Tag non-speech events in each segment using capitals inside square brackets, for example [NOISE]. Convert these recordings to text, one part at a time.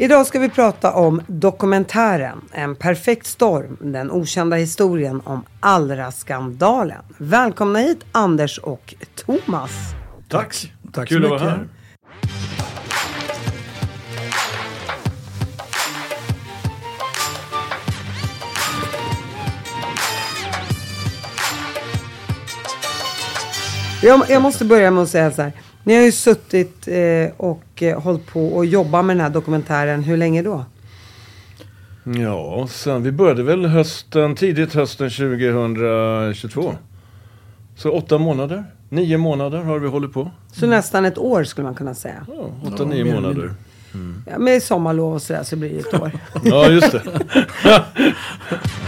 Idag ska vi prata om dokumentären En perfekt storm, den okända historien om Allra-skandalen. Välkomna hit Anders och Thomas. Tack. Tack Kul så att vara här. Jag, jag måste börja med att säga så här. Ni har ju suttit eh, och eh, hållit på och jobbat med den här dokumentären. Hur länge då? Ja, sen vi började väl hösten, tidigt hösten 2022. Så åtta månader, nio månader har vi hållit på. Så nästan ett år skulle man kunna säga. Ja, åtta, Ja, nio månader. Ja, med sommarlov och sådär så blir det ett år. Ja, just det. [LAUGHS] [LAUGHS]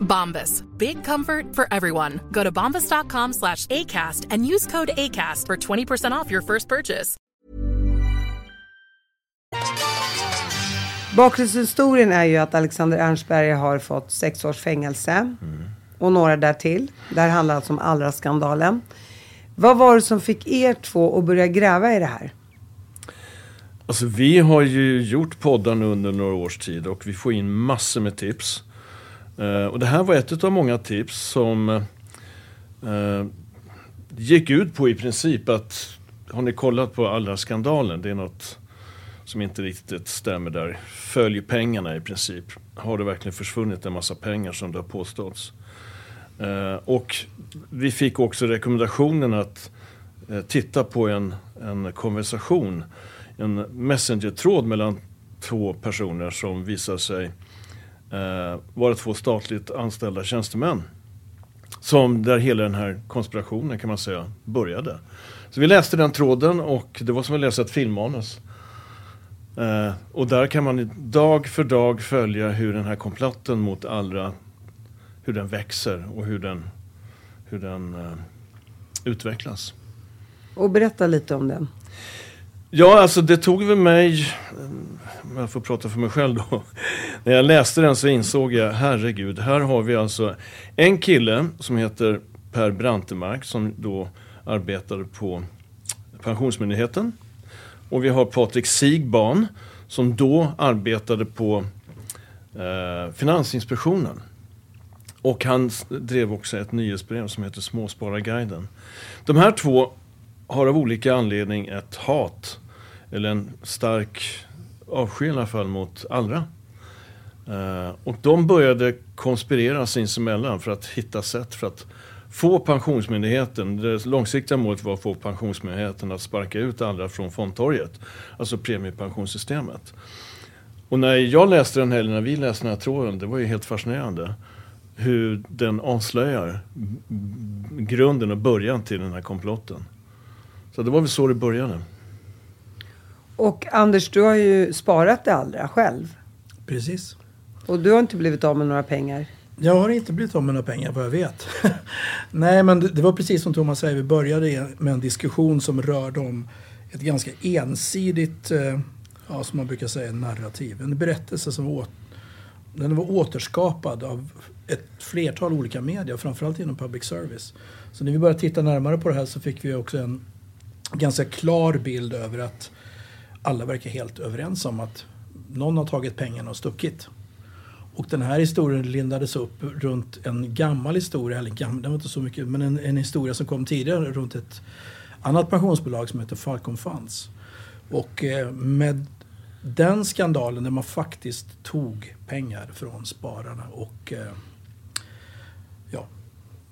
Bombas. Big comfort for everyone. Go to bombas.com slash ACAST and use code ACAST for 20% off your first purchase. Bakgrundshistorien är ju att Alexander Ernstberger har fått sex års fängelse. Och några därtill. Det här handlar alltså om Allra-skandalen. Vad var det som fick er två att börja gräva i det här? Alltså vi har ju gjort poddar nu under några års tid och vi får in massor med tips. Eh, och det här var ett av många tips som eh, gick ut på i princip att har ni kollat på alla skandalen? Det är något som inte riktigt stämmer där. Följ pengarna i princip. Har det verkligen försvunnit en massa pengar som det har påståtts? Eh, och vi fick också rekommendationen att eh, titta på en, en konversation, en messengertråd mellan två personer som visar sig eh, vara två statligt anställda tjänstemän. Som där hela den här konspirationen kan man säga började. Så vi läste den tråden och det var som att läsa ett filmmanus. Eh, och där kan man dag för dag följa hur den här komplotten mot Allra, hur den växer och hur den, hur den eh, utvecklas. Och berätta lite om den. Ja, alltså det tog väl mig, eh, om jag får prata för mig själv då. [LAUGHS] När jag läste den så insåg jag, herregud, här har vi alltså en kille som heter Per Brantemark som då arbetade på Pensionsmyndigheten. Och vi har Patrik Sigban som då arbetade på eh, Finansinspektionen. Och han drev också ett nyhetsbrev som heter Småspararguiden. De här två har av olika anledning ett hat, eller en stark avsky i alla fall, mot Allra. Uh, och de började konspirera sinsemellan för att hitta sätt för att få Pensionsmyndigheten, det långsiktiga målet var att få Pensionsmyndigheten att sparka ut Allra från fondtorget, alltså premiepensionssystemet. Och när jag läste den här, eller när vi läste den här tråden, det var ju helt fascinerande hur den avslöjar grunden och början till den här komplotten. Så det var väl så det började. Och Anders, du har ju sparat det allra själv. Precis. Och du har inte blivit av med några pengar. Jag har inte blivit av med några pengar vad jag vet. [LAUGHS] Nej, men det, det var precis som Thomas säger. Vi började med en diskussion som rörde om ett ganska ensidigt, eh, ja, som man brukar säga, narrativ. En berättelse som var, den var återskapad av ett flertal olika medier, framförallt inom public service. Så när vi började titta närmare på det här så fick vi också en ganska klar bild över att alla verkar helt överens om att någon har tagit pengarna och stuckit. Och den här historien lindades upp runt en gammal historia, eller gammal, den var inte så mycket, men en, en historia som kom tidigare runt ett annat pensionsbolag som heter Falcon Funds. Och eh, med den skandalen där man faktiskt tog pengar från spararna och eh, ja,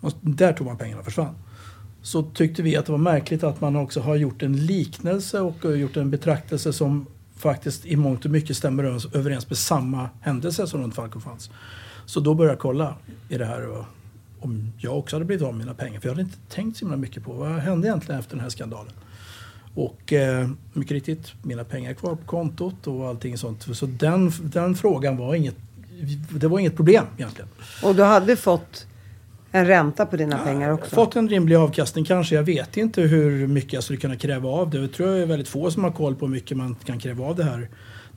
och där tog man pengarna och försvann. Så tyckte vi att det var märkligt att man också har gjort en liknelse och gjort en betraktelse som faktiskt i mångt och mycket stämmer överens- med samma händelse som runt Falcon fanns. Så då började jag kolla i det här och om jag också hade blivit av med mina pengar. För jag hade inte tänkt så himla mycket på vad hände egentligen efter den här skandalen. Och eh, mycket riktigt, mina pengar är kvar på kontot och allting sånt. Så den, den frågan var inget, det var inget problem egentligen. Och du hade fått en ränta på dina pengar Jag har också? fått en rimlig avkastning kanske. Jag vet inte hur mycket jag skulle kunna kräva av det. Jag tror jag är väldigt få som har koll på hur mycket man kan kräva av det här.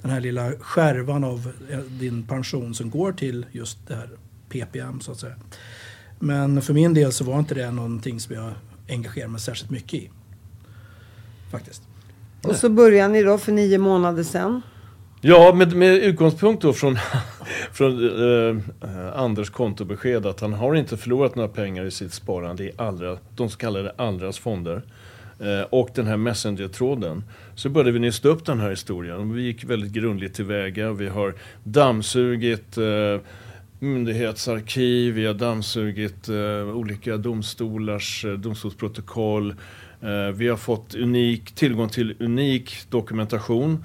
Den här lilla skärvan av eh, din pension som går till just det här PPM så att säga. Men för min del så var inte det någonting som jag engagerar mig särskilt mycket i. Faktiskt. Och så började ni då för nio månader sedan. Ja, med, med utgångspunkt då från, [LAUGHS] från eh, Anders kontobesked att han har inte förlorat några pengar i sitt sparande i allra, de så kallade Allras fonder. Eh, och den här Messenger-tråden. Så började vi nysta upp den här historien. Vi gick väldigt grundligt tillväga. Vi har dammsugit eh, myndighetsarkiv, vi har dammsugit eh, olika domstolars eh, domstolsprotokoll. Eh, vi har fått unik, tillgång till unik dokumentation.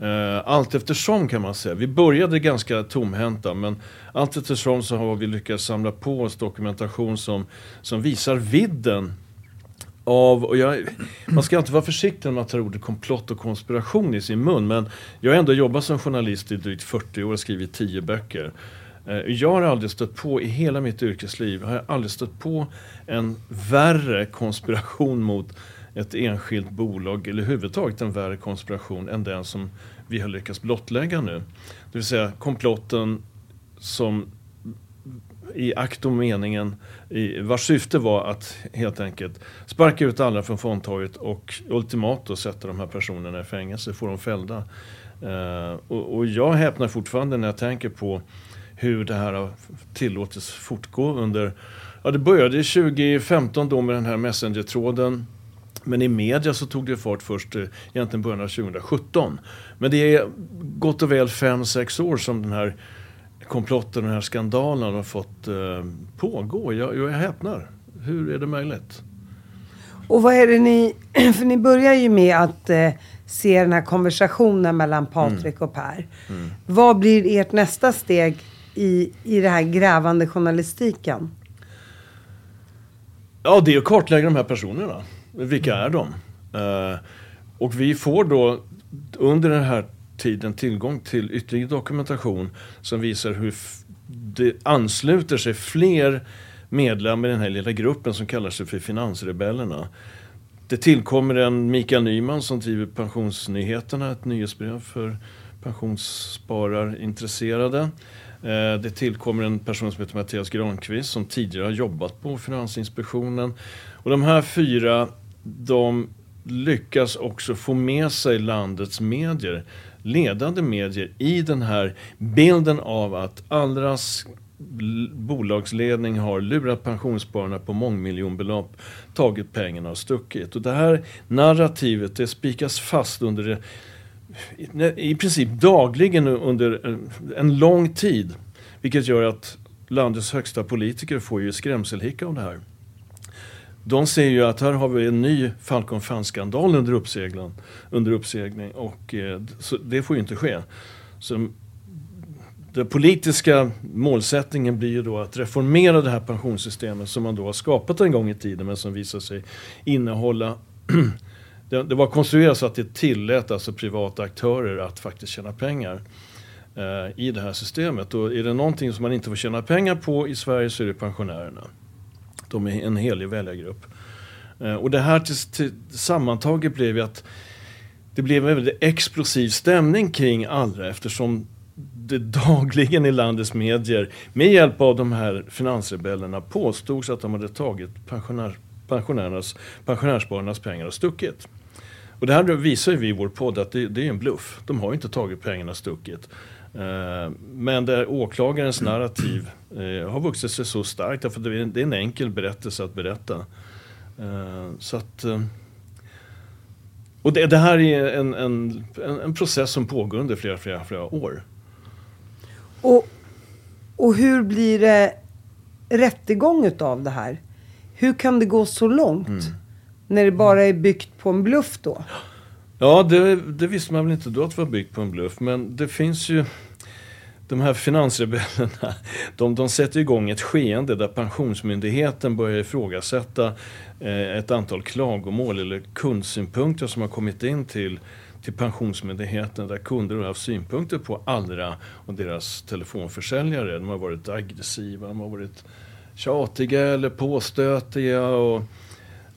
Eh, allt eftersom kan man säga. Vi började ganska tomhänta men allt eftersom så har vi lyckats samla på oss dokumentation som, som visar vidden av, och jag, man ska inte vara försiktig när man tar ordet komplott och konspiration i sin mun men jag har ändå jobbat som journalist i drygt 40 år och skrivit 10 böcker. Eh, jag har aldrig stött på, i hela mitt yrkesliv, har jag aldrig stött på en värre konspiration mot ett enskilt bolag, eller överhuvudtaget en värre konspiration än den som vi har lyckats blottlägga nu. Det vill säga komplotten som i akt och meningen, i, vars syfte var att helt enkelt sparka ut alla från fondtorget och ultimat då sätta de här personerna i fängelse, få dem fällda. Eh, och, och jag häpnar fortfarande när jag tänker på hur det här har tillåtits fortgå under, ja det började 2015 då med den här Messenger-tråden. Men i media så tog det fart först eh, egentligen början av 2017. Men det är gott och väl 5-6 år som den här komplotten, den här skandalen har fått eh, pågå. Jag, jag häpnar. Hur är det möjligt? Och vad är det ni... [CLEARS THROAT] För ni börjar ju med att eh, se den här konversationen mellan Patrik och Per. Vad blir ert nästa steg i, i det här grävande journalistiken? Ja, det är att kartlägga de här personerna. Vilka är de? Eh, och vi får då under den här tiden tillgång till ytterligare dokumentation som visar hur det ansluter sig fler medlemmar i den här lilla gruppen som kallar sig för Finansrebellerna. Det tillkommer en Mikael Nyman som driver Pensionsnyheterna, ett nyhetsbrev för pensionsspararintresserade. Eh, det tillkommer en person som heter Mattias Granqvist som tidigare har jobbat på Finansinspektionen. Och de här fyra, de lyckas också få med sig landets medier, ledande medier, i den här bilden av att Allras bolagsledning har lurat pensionsspararna på mångmiljonbelopp, tagit pengarna och stuckit. Och det här narrativet, det spikas fast under det i princip dagligen under en lång tid. Vilket gör att landets högsta politiker får ju skrämselhicka av det här. De ser ju att här har vi en ny Falcon Fan-skandal under, uppseglan, under uppsegling och eh, så det får ju inte ske. Så den politiska målsättningen blir ju då att reformera det här pensionssystemet som man då har skapat en gång i tiden men som visar sig innehålla [CLEARS THROAT] det, det var konstruerat så att det tillät alltså privata aktörer att faktiskt tjäna pengar eh, i det här systemet. Och är det någonting som man inte får tjäna pengar på i Sverige så är det pensionärerna. De är en helig väljargrupp. Eh, och det här till, till, sammantaget blev ju att det blev en väldigt explosiv stämning kring Allra eftersom det [LAUGHS] dagligen i landets medier med hjälp av de här finansrebellerna påstods att de hade tagit pensionär, pensionärernas, pensionärsspararnas pengar och stuckit. Och det här visar ju vi i vår podd att det, det är en bluff. De har ju inte tagit pengarna och stuckit. Eh, Men där åklagarens narrativ eh, har vuxit sig så starkt därför att det är en- enkel berättelse att berätta. Eh, Så att, Och det, det här är en, en, en, en process som pågår under flera, flera, flera år. Och, och hur blir det rättegång utav det här? Hur kan det gå så långt? Mm. När det bara är byggt på en bluff då? Ja, det, det visste man väl inte då att det var byggt på en bluff. Men det finns ju... De här finansrebellerna, [LAUGHS] de, de sätter igång ett skeende där Pensionsmyndigheten börjar ifrågasätta eh, ett antal klagomål eller kundsynpunkter som har kommit in till, till Pensionsmyndigheten där kunder har haft synpunkter på Allra och deras telefonförsäljare. De har varit aggressiva, de har varit tjatiga eller påstötiga. Och,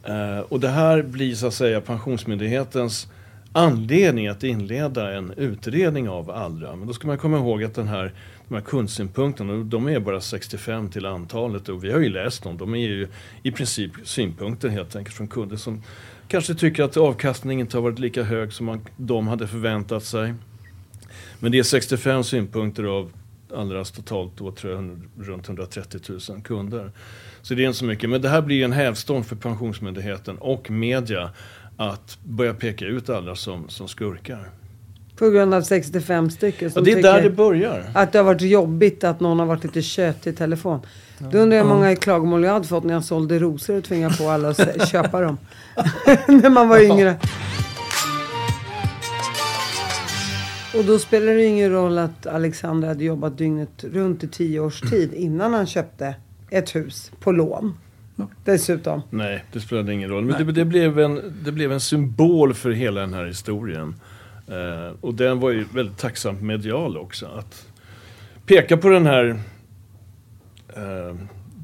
eh, och det här blir så att säga Pensionsmyndighetens anledning att inleda en utredning av Allra. Men då ska man komma ihåg att den här, de här kundsynpunkterna, de är bara 65 till antalet och vi har ju läst dem. De är ju i princip synpunkter helt enkelt från kunder som kanske tycker att avkastningen inte har varit lika hög som man, de hade förväntat sig. Men det är 65 synpunkter av Allras totalt då tror jag runt 130 000 kunder. Så det är inte så mycket. Men det här blir en hävstång för Pensionsmyndigheten och media att börja peka ut alla som, som skurkar. På grund av 65 stycken Ja, som det är där det börjar. att det har varit jobbigt att någon har varit lite tjötig i telefon. Då undrar jag hur många klagomål jag hade fått när jag sålde rosor och tvingade på alla att köpa dem. [LAUGHS] när man var yngre. Och då spelar det ingen roll att Alexander hade jobbat dygnet runt i tio års tid innan han köpte ett hus på lån. Dessutom. Nej, det spelade ingen roll. Men det, det, blev en, det blev en symbol för hela den här historien. Eh, och den var ju väldigt tacksamt medial också. Att peka på den här eh,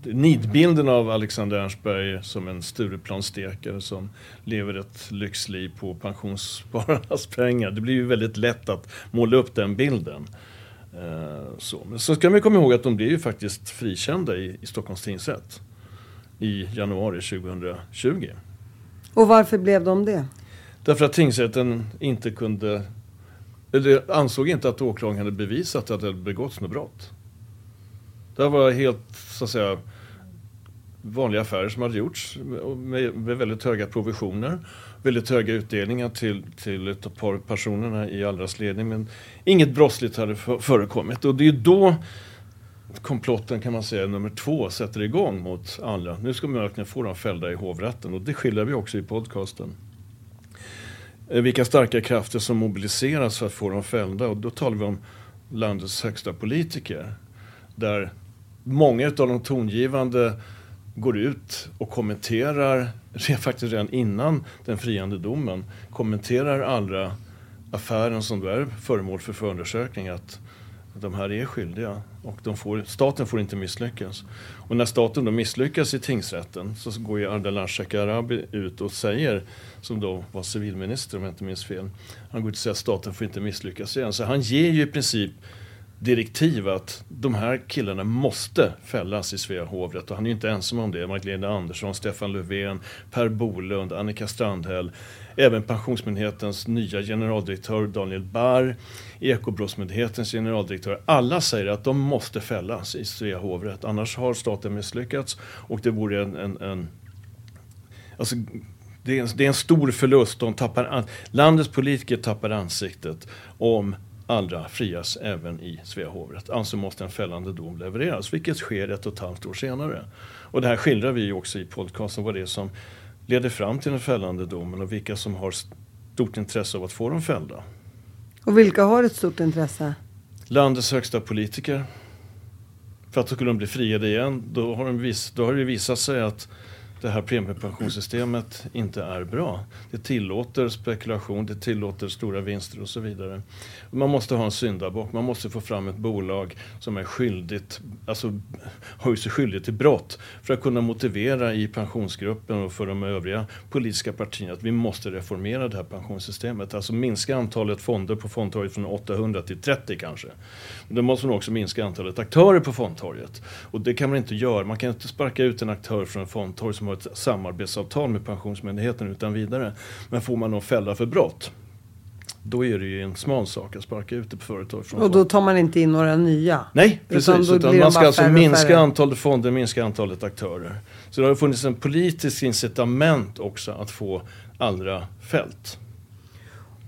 nidbilden av Alexander Ernstberg som en Stureplanstekare som lever ett lyxliv på pensionsspararnas [LAUGHS] pengar. Det blir ju väldigt lätt att måla upp den bilden. Eh, så. Men så ska man komma ihåg att de blev ju faktiskt frikända i, i Stockholms tingsrätt i januari 2020. Och varför blev de det? Därför att tingsrätten inte kunde, eller ansåg inte att åklagaren hade bevisat att det hade begåtts något brott. Det var helt, så att säga, vanliga affärer som hade gjorts med, med väldigt höga provisioner, väldigt höga utdelningar till, till ett par personerna i Allras ledning. Men inget brottsligt hade för- förekommit. Och det är då komplotten kan man säga nummer två sätter igång mot alla. Nu ska man verkligen få dem fällda i hovrätten och det skiljer vi också i podcasten. Eh, vilka starka krafter som mobiliseras för att få dem fällda och då talar vi om landets högsta politiker. Där många av de tongivande går ut och kommenterar, [LAUGHS] faktiskt redan innan den friande domen, kommenterar alla affären som då är föremål för förundersökning att de här är skyldiga och de får, staten får inte misslyckas. Och när staten då misslyckas i tingsrätten så går ju Ardalan Shekarabi ut och säger, som då var civilminister om jag inte minns fel, han går ut och säger att staten får inte misslyckas igen. Så han ger ju i princip direktiv att de här killarna måste fällas i Svea hovrätt. Och han är ju inte ensam om det. Magdalena Andersson, Stefan Löfven, Per Bolund, Annika Strandhäll. Även Pensionsmyndighetens nya generaldirektör Daniel Barr, Ekobrottsmyndighetens generaldirektör. Alla säger att de måste fällas i Svea hovrätt. Annars har staten misslyckats och det vore en, en, en Alltså, det, är en, det är en stor förlust. De tappar landets politiker tappar ansiktet om andra frias även i Svea hovrätt. Alltså måste en fällande dom levereras, vilket sker ett och ett halvt år senare. Och det här skildrar vi ju också i podcasten, vad det är som leder fram till den fällande domen och vilka som har stort intresse av att få dem fällda. Och vilka har ett stort intresse? Landets högsta politiker. För att då skulle de bli friade igen, då har, de vis, då har det visat sig att det här premiepensionssystemet inte är bra. Det tillåter spekulation, det tillåter stora vinster och så vidare. Man måste ha en syndabock, man måste få fram ett bolag som är skyldigt, alltså har sig skyldigt till brott för att kunna motivera i pensionsgruppen och för de övriga politiska partierna att vi måste reformera det här pensionssystemet. Alltså minska antalet fonder på fondtorget från 800 till 30 kanske. Då måste man också minska antalet aktörer på fondtorget. Och det kan man inte göra. Man kan inte sparka ut en aktör från en fondtorg som har ett samarbetsavtal med Pensionsmyndigheten utan vidare. Men får man någon fälla för brott, då är det ju en smal sak att sparka ut ett företag från Och då tar man inte in några nya? Nej, Utan precis. Utan de man ska alltså minska färre. antalet fonder, minska antalet aktörer. Så det har funnits en politisk incitament också att få allra fält.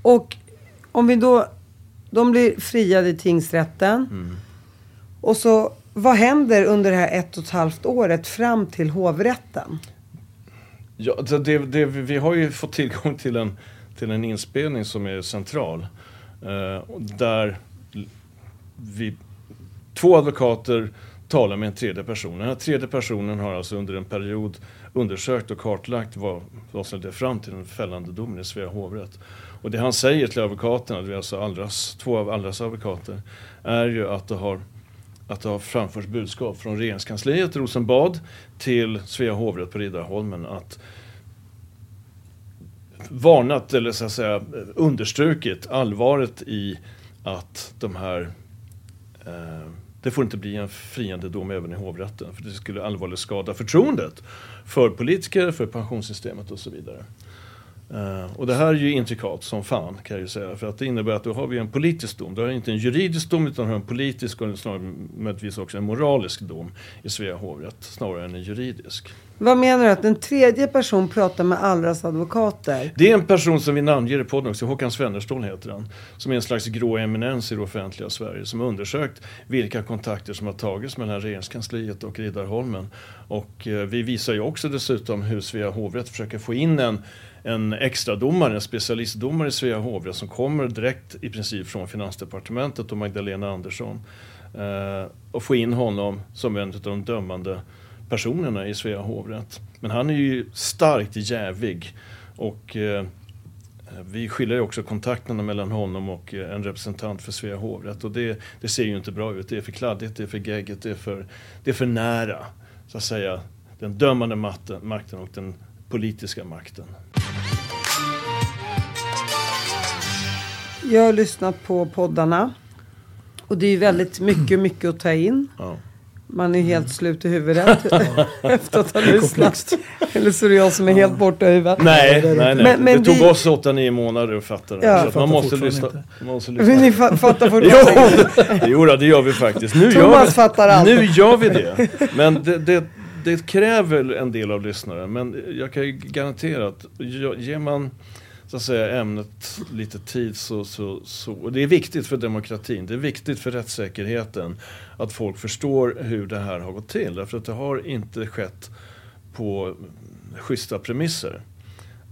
Och om vi då, de blir friade i tingsrätten. Mm. Och så, vad händer under det här ett och ett halvt året fram till hovrätten? Ja, det, det, vi har ju fått tillgång till en, till en inspelning som är central. Eh, där vi, två advokater talar med en tredje person. Den här tredje personen har alltså under en period undersökt och kartlagt vad, vad som ledde fram till den fällande domen i Svea hovrätt. Och det han säger till advokaterna, det är alltså Allras, två av Allras advokater, är ju att det har att det har framförts budskap från regeringskansliet Rosenbad till Svea hovrätt på Riddarholmen att varnat eller så att säga understrukit allvaret i att de här eh, det får inte bli en friande dom även i hovrätten för det skulle allvarligt skada förtroendet för politiker, för pensionssystemet och så vidare. Uh, och det här är ju intrikat som fan kan jag ju säga. För att det innebär att då har vi en politisk dom. Då har inte en juridisk dom utan har en politisk och snarare möjligtvis också en moralisk dom i Svea hovrätt. Snarare än en juridisk. Vad menar du? Att en tredje person pratar med Allras advokater? Det är en person som vi namnger i podden också, Håkan Svennerstål heter han. Som är en slags grå eminens i det offentliga Sverige. Som har undersökt vilka kontakter som har tagits mellan regeringskansliet och Riddarholmen. Och eh, vi visar ju också dessutom hur Svea hovrätt försöker få in en en extra domare, en specialistdomare i Svea hovrätt som kommer direkt i princip från Finansdepartementet och Magdalena Andersson. Eh, och få in honom som en av de dömande personerna i Svea hovrätt. Men han är ju starkt jävig och eh, vi skiljer också kontakterna mellan honom och eh, en representant för Svea hovrätt och det, det ser ju inte bra ut. Det är för kladdigt, det är för geggigt, det är för, det är för nära så att säga den dömande makten och den politiska makten. Jag har lyssnat på poddarna. Och det är ju väldigt mycket, mycket att ta in. Ja. Man är helt slut i huvudet [LAUGHS] [LAUGHS] efter att ha lyssnat. Eller så är det jag som är helt borta i huvudet. Nej, nej, nej. Men- men det tog det- oss 8-9 månader att fatta det. Ja. Så att man måste lyssna. Man måste Men lyssna. ni fa- fattar [LAUGHS] fortfarande. Jo, jo det gör vi faktiskt. Nu gör Thomas vi, fattar allt. Nu gör vi det. Men det, det, det kräver en del av lyssnaren. Men jag kan ju garantera att ge- ger man så att säga, ämnet lite tid så, så, så... Och det är viktigt för demokratin, det är viktigt för rättssäkerheten att folk förstår hur det här har gått till. Därför att det har inte skett på schyssta premisser.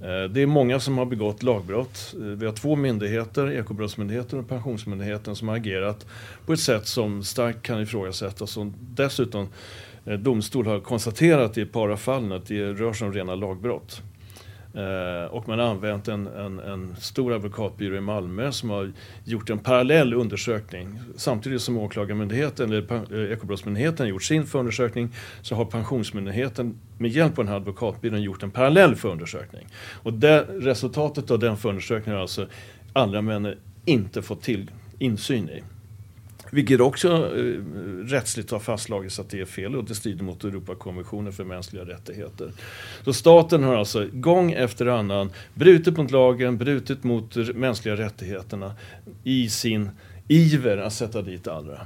Eh, det är många som har begått lagbrott. Eh, vi har två myndigheter, Ekobrottsmyndigheten och Pensionsmyndigheten, som har agerat på ett sätt som starkt kan ifrågasättas. Och dessutom eh, domstol har konstaterat i ett par av fallen att det rör sig om rena lagbrott. Eh, och man har använt en, en, en stor advokatbyrå i Malmö som har gjort en parallell undersökning. Samtidigt som Åklagarmyndigheten, eller eh, Ekobrottsmyndigheten gjort sin förundersökning så har Pensionsmyndigheten med hjälp av den här advokatbyrån gjort en parallell förundersökning. Och det, resultatet av den förundersökningen har alltså andra män inte fått till insyn i. Vilket också eh, rättsligt har fastslagits att det är fel och det strider mot Europakonventionen för mänskliga rättigheter. Så staten har alltså gång efter annan brutit mot lagen, brutit mot mänskliga rättigheterna i sin iver att sätta dit andra.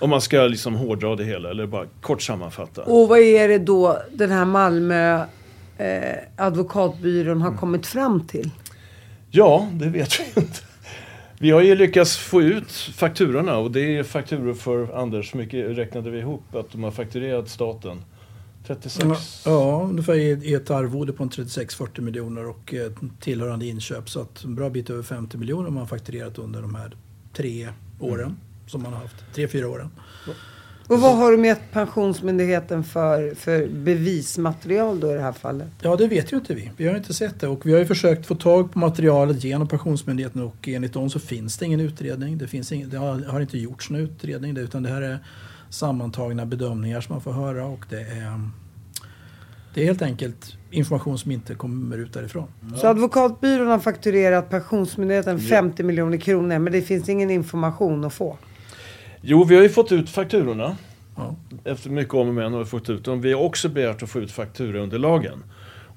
Om man ska liksom hårdra det hela eller bara kort sammanfatta. Och vad är det då den här Malmö eh, advokatbyrån har kommit fram till? Ja, det vet vi inte. Vi har ju lyckats få ut fakturorna och det är fakturor för Anders, hur mycket räknade vi ihop att de har fakturerat staten? 36? Ja, ungefär i ett arvode på en 36-40 miljoner och eh, tillhörande inköp. Så att en bra bit över 50 miljoner har man fakturerat under de här tre åren som man har haft. Tre, fyra åren. Och vad har de gett Pensionsmyndigheten för, för bevismaterial då i det här fallet? Ja, det vet ju inte vi. Vi har inte sett det och vi har ju försökt få tag på materialet genom Pensionsmyndigheten och enligt dem så finns det ingen utredning. Det, finns ingen, det har, har inte gjorts någon utredning utan det här är sammantagna bedömningar som man får höra och det är, det är helt enkelt information som inte kommer ut därifrån. Så advokatbyrån har fakturerat Pensionsmyndigheten 50 miljoner kronor men det finns ingen information att få. Jo, vi har ju fått ut fakturorna. Ja. Efter mycket om och men har vi fått ut dem. Vi har också begärt att få ut fakturaunderlagen.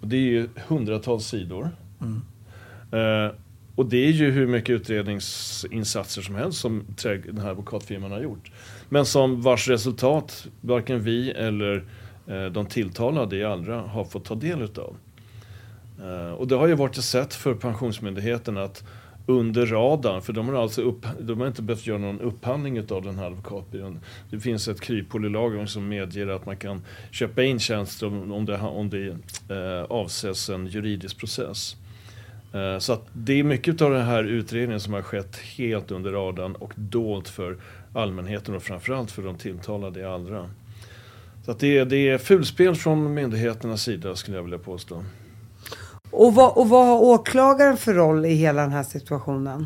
Och det är ju hundratals sidor. Eh, och det är ju hur mycket utredningsinsatser som helst som den här advokatfirman har gjort. Men som vars resultat varken vi eller eh, de tilltalade i Allra har fått ta del utav. Eh, och det har ju varit ett sätt för Pensionsmyndigheten att under radarn. För de har alltså upp, de har inte behövt göra någon upphandling av den här advokatbyrån. Det finns ett kryphål i lagen som medger att man kan köpa in tjänster om, om det, om det eh, avses en juridisk process. Eh, så att det är mycket av den här utredningen som har skett helt under radarn och dolt för allmänheten och framförallt för de tilltalade i Allra. Så att det, är, det är fulspel från myndigheternas sida skulle jag vilja påstå. Och vad, och vad har åklagaren för roll i hela den här situationen?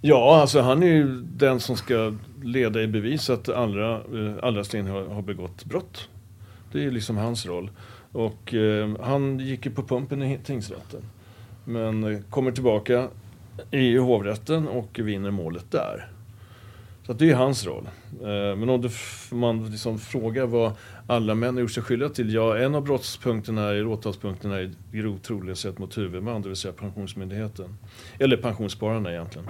Ja, alltså han är ju den som ska leda i bevis att Allra, eh, allra Sten har, har begått brott. Det är liksom hans roll. Och eh, han gick ju på pumpen i tingsrätten. Men eh, kommer tillbaka i hovrätten och vinner målet där. Så det är hans roll. Eh, men om man liksom frågar vad alla män har gjort sig skyldiga till. Ja, en av brottspunkterna, är åtalspunkterna är grov trolöshet mot huvudman, det vill säga Pensionsmyndigheten. Eller pensionsspararna egentligen.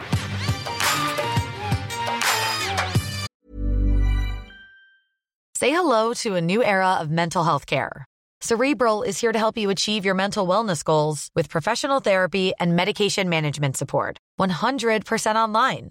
Say hello to a new era of mental health care. Cerebral is here to help you achieve your mental wellness goals with professional therapy and medication management support. 100% online.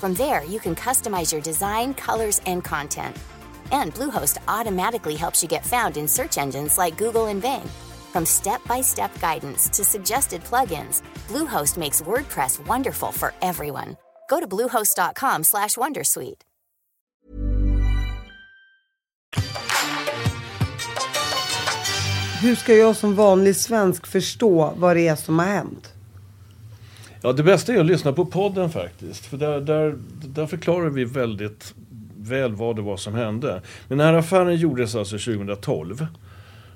From there, you can customize your design, colors, and content. And Bluehost automatically helps you get found in search engines like Google and Bing. From step-by-step guidance to suggested plugins, Bluehost makes WordPress wonderful for everyone. Go to bluehost.com/wondersuite. Hur ska jag som vanlig svensk förstå vad det är som har hänt? Ja, det bästa är att lyssna på podden faktiskt. För där, där, där förklarar vi väldigt väl vad det var som hände. Men den här affären gjordes alltså 2012.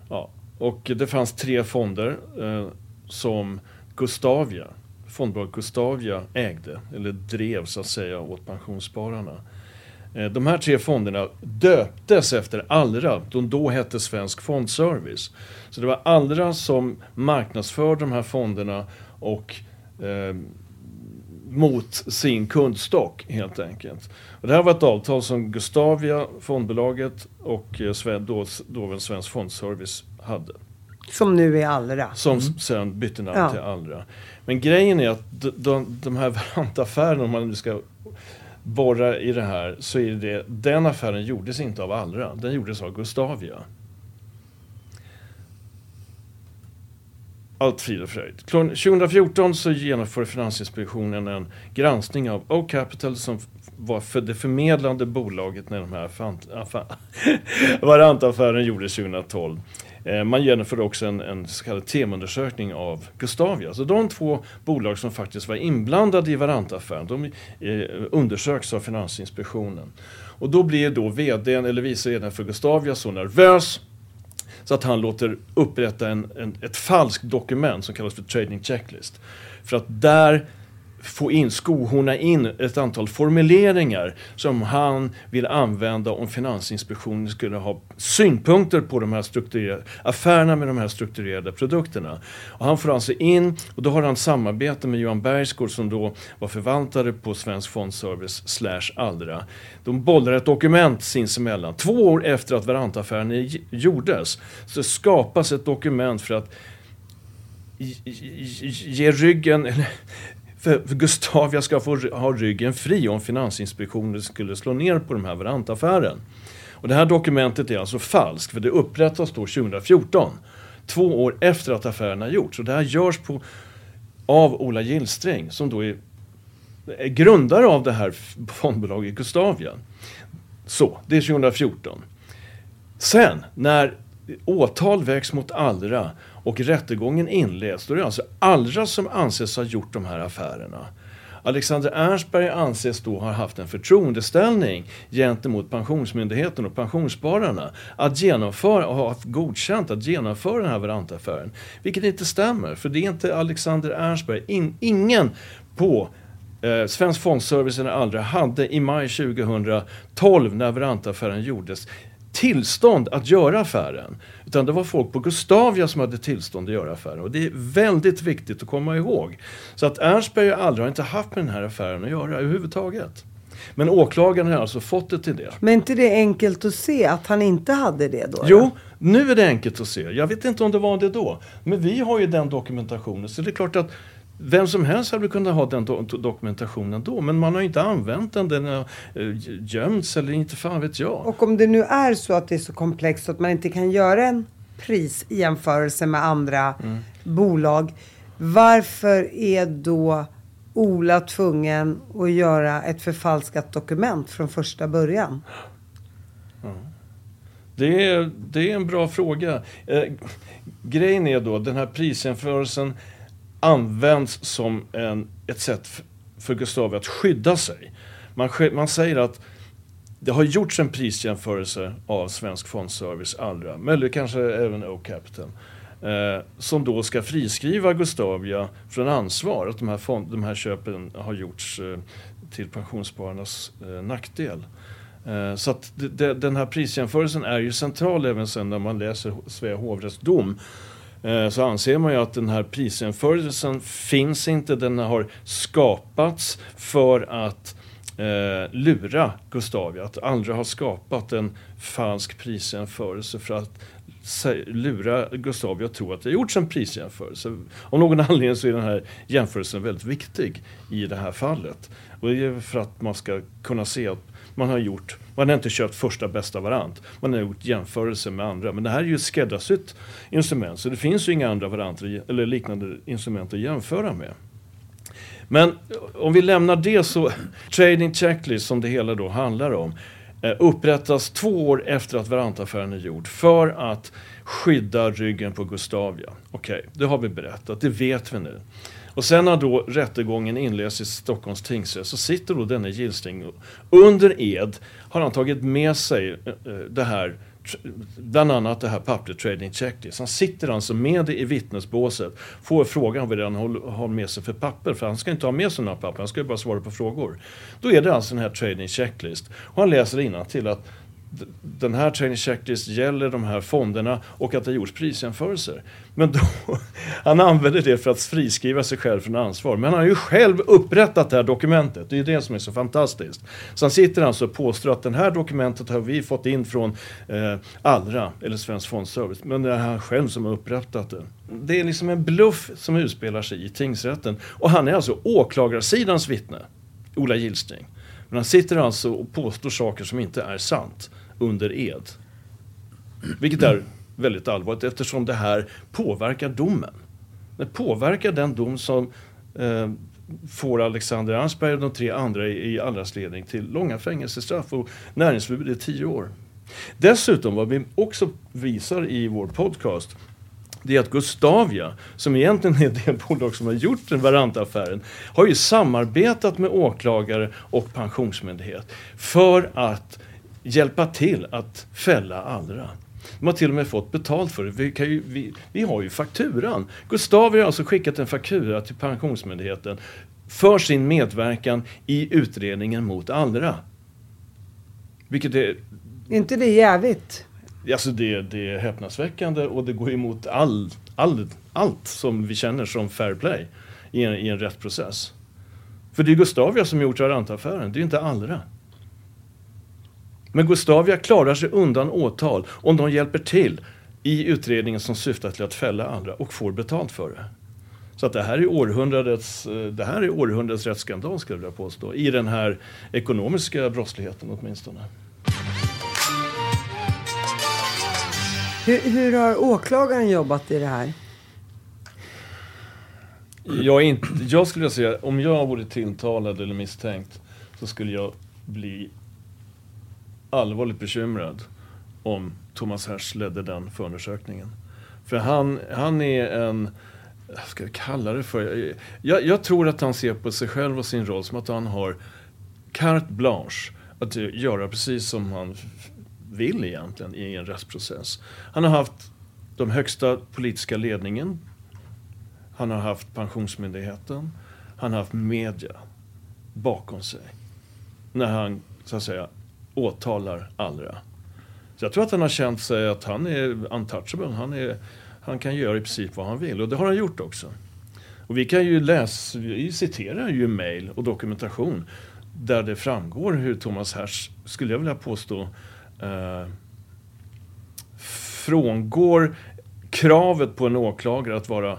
Ja, och det fanns tre fonder eh, som Gustavia, fondbolaget Gustavia ägde, eller drev så att säga åt pensionsspararna. Eh, de här tre fonderna döptes efter Allra, de då hette Svensk Fondservice. Så det var Allra som marknadsförde de här fonderna och eh, mot sin kundstock helt enkelt. Och det här var ett avtal som Gustavia, fondbolaget och eh, då, då Svensk Fondservice hade. Som nu är Allra. Som mm. sen bytte namn ja. till Allra. Men grejen är att de, de, de här [LAUGHS] varantaffärerna, om man nu ska borra i det här, så är det, den affären gjordes inte av Allra, den gjordes av Gustavia. Allt frid och fröjd. 2014 så genomför Finansinspektionen en granskning av O-Capital som var för det förmedlande bolaget när de här [LAUGHS] varantaffären gjordes 2012. Eh, man genomförde också en, en så kallad temundersökning av Gustavia. Så de två bolag som faktiskt var inblandade i varantaffären, de eh, undersöks av Finansinspektionen. Och då blir då vdn eller vice vdn för Gustavia så nervös så att han låter upprätta en, en, ett falskt dokument som kallas för trading checklist. För att där få in, skohorna in ett antal formuleringar som han vill använda om Finansinspektionen skulle ha synpunkter på de här strukturerade, affärerna med de här strukturerade produkterna. Och han får alltså in, och då har han samarbete med Johan Bergsgård som då var förvaltare på Svensk Fondservice slash Allra. De bollar ett dokument sinsemellan. Två år efter att Varantaffären gjordes så skapas ett dokument för att ge ryggen, eller för, för Gustavia ska få ha ryggen fri om Finansinspektionen skulle slå ner på den här varantaffären. Och det här dokumentet är alltså falskt, för det upprättas då 2014. Två år efter att affären har gjorts. Och det här görs på, av Ola Gillsträng som då är är grundare av det här fondbolaget Gustavia. Så, det är 2014. Sen när åtal väcks mot Allra och rättegången inleds, då är det alltså Allra som anses ha gjort de här affärerna. Alexander Ernstberg anses då ha haft en förtroendeställning gentemot Pensionsmyndigheten och pensionsspararna att genomföra och ha godkänt att genomföra den här Verantaffären. Vilket inte stämmer, för det är inte Alexander Ernstberg. In, ingen på eh, Svensk Fondservice eller andra hade i maj 2012 när Verantaffären gjordes tillstånd att göra affären. Utan det var folk på Gustavia som hade tillstånd att göra affären. Och det är väldigt viktigt att komma ihåg. Så att Ernstberg Allra har inte haft med den här affären att göra överhuvudtaget. Men åklagaren har alltså fått det till det. Men inte det är enkelt att se att han inte hade det då? Jo, nu är det enkelt att se. Jag vet inte om det var det då. Men vi har ju den dokumentationen. Så det är klart att vem som helst hade kunnat ha den do dokumentationen då, men man har inte använt den. Den har uh, gömts eller inte fan vet jag. Och om det nu är så att det är så komplext att man inte kan göra en prisjämförelse med andra mm. bolag. Varför är då Ola tvungen att göra ett förfalskat dokument från första början? Ja. Det, är, det är en bra fråga. Eh, grejen är då, den här prisjämförelsen används som en, ett sätt för Gustav att skydda sig. Man, man säger att det har gjorts en prisjämförelse av Svensk Fondservice Allra, eller kanske även O-Capital, eh, som då ska friskriva Gustavia från ansvar att de här, fond, de här köpen har gjorts eh, till pensionsspararnas eh, nackdel. Eh, så att det, den här prisjämförelsen är ju central även sen när man läser Svea hovrätts dom Eh, så anser man ju att den här prisjämförelsen finns inte. Den har skapats för att eh, lura Gustavia. Att andra har skapat en falsk prisjämförelse för att lura Gustavia att tro att det har gjorts en prisjämförelse. Av någon [LAUGHS] anledning så är den här jämförelsen väldigt viktig i det här fallet. Och det är för att man ska kunna se att man har gjort, man har inte köpt första bästa variant. Man har gjort jämförelser med andra. Men det här är ju ett skräddarsytt instrument. Så det finns ju inga andra varianter eller liknande instrument att jämföra med. Men om vi lämnar det så, [LAUGHS] Trading Checklist som det hela då handlar om eh, upprättas två år efter att Varantaffären är gjord för att skydda ryggen på Gustavia. Okej, okay, det har vi berättat, det vet vi nu. Och sen när då rättegången inleds i Stockholms tingsrätt så sitter då denne Gillsting under ed har han tagit med sig eh, eh, det här bland annat det här pappret Trading Checklist. Han sitter alltså med det i vittnesbåset, får frågan vad det han har med sig för papper, för han ska inte ha med sig några papper, han ska ju bara svara på frågor. Då är det alltså den här Trading Checklist. Och han läser till att den här training checklist gäller de här fonderna och att det gjorts prisjämförelser. Men då, [LAUGHS] han använder det för att friskriva sig själv från ansvar. Men han har ju själv upprättat det här dokumentet. Det är det som är så fantastiskt. Så han sitter alltså och påstår att det här dokumentet har vi fått in från eh, Allra, eller Svensk Fondservice. Men det är han själv som har upprättat det. Det är liksom en bluff som utspelar sig i tingsrätten. Och han är alltså åklagarsidans vittne, Ola Gillsting. Men han sitter alltså och påstår saker som inte är sant under ed. Vilket är väldigt allvarligt eftersom det här påverkar domen. Det påverkar den dom som eh, får Alexander Ansberg och de tre andra i, i Allras ledning till långa fängelsestraff och näringsförbud i tio år. Dessutom, vad vi också visar i vår podcast, det är att Gustavia, som egentligen är det bolag som har gjort den Varanta-affären, har ju samarbetat med åklagare och pensionsmyndighet för att hjälpa till att fälla andra. De har till och med fått betalt för det. Vi, ju, vi, vi har ju fakturan. Gustav har alltså skickat en faktura till Pensionsmyndigheten för sin medverkan i utredningen mot andra. Vilket är... Inte det jävligt? Alltså det, det är häpnadsväckande och det går emot all, all, allt som vi känner som fair play i en, i en rättsprocess. För det är Gustavia som gjort Aranta-affären, det är inte Allra. Men Gustavia klarar sig undan åtal om de hjälper till i utredningen som syftar till att fälla andra och får betalt för det. Så att det här är århundradets, eh, det här är århundradets rättsskandal skulle jag påstå. I den här ekonomiska brottsligheten åtminstone. Hur, hur har åklagaren jobbat i det här? Jag, inte, jag skulle vilja säga, om jag vore tilltalad eller misstänkt så skulle jag bli allvarligt bekymrad om Thomas Hersch ledde den förundersökningen. För han, han är en, vad ska jag kalla det för? Jag, jag tror att han ser på sig själv och sin roll som att han har carte blanche att göra precis som han vill egentligen i en rättsprocess. Han har haft de högsta politiska ledningen. Han har haft Pensionsmyndigheten. Han har haft media bakom sig. När han, så att säga, åtalar Allra. Så jag tror att han har känt sig att han är untouchable. Han, är, han kan göra i princip vad han vill och det har han gjort också. Och vi kan ju läsa, vi citerar ju mejl och dokumentation där det framgår hur Thomas Hertz, skulle jag vilja påstå, eh, frångår kravet på en åklagare att vara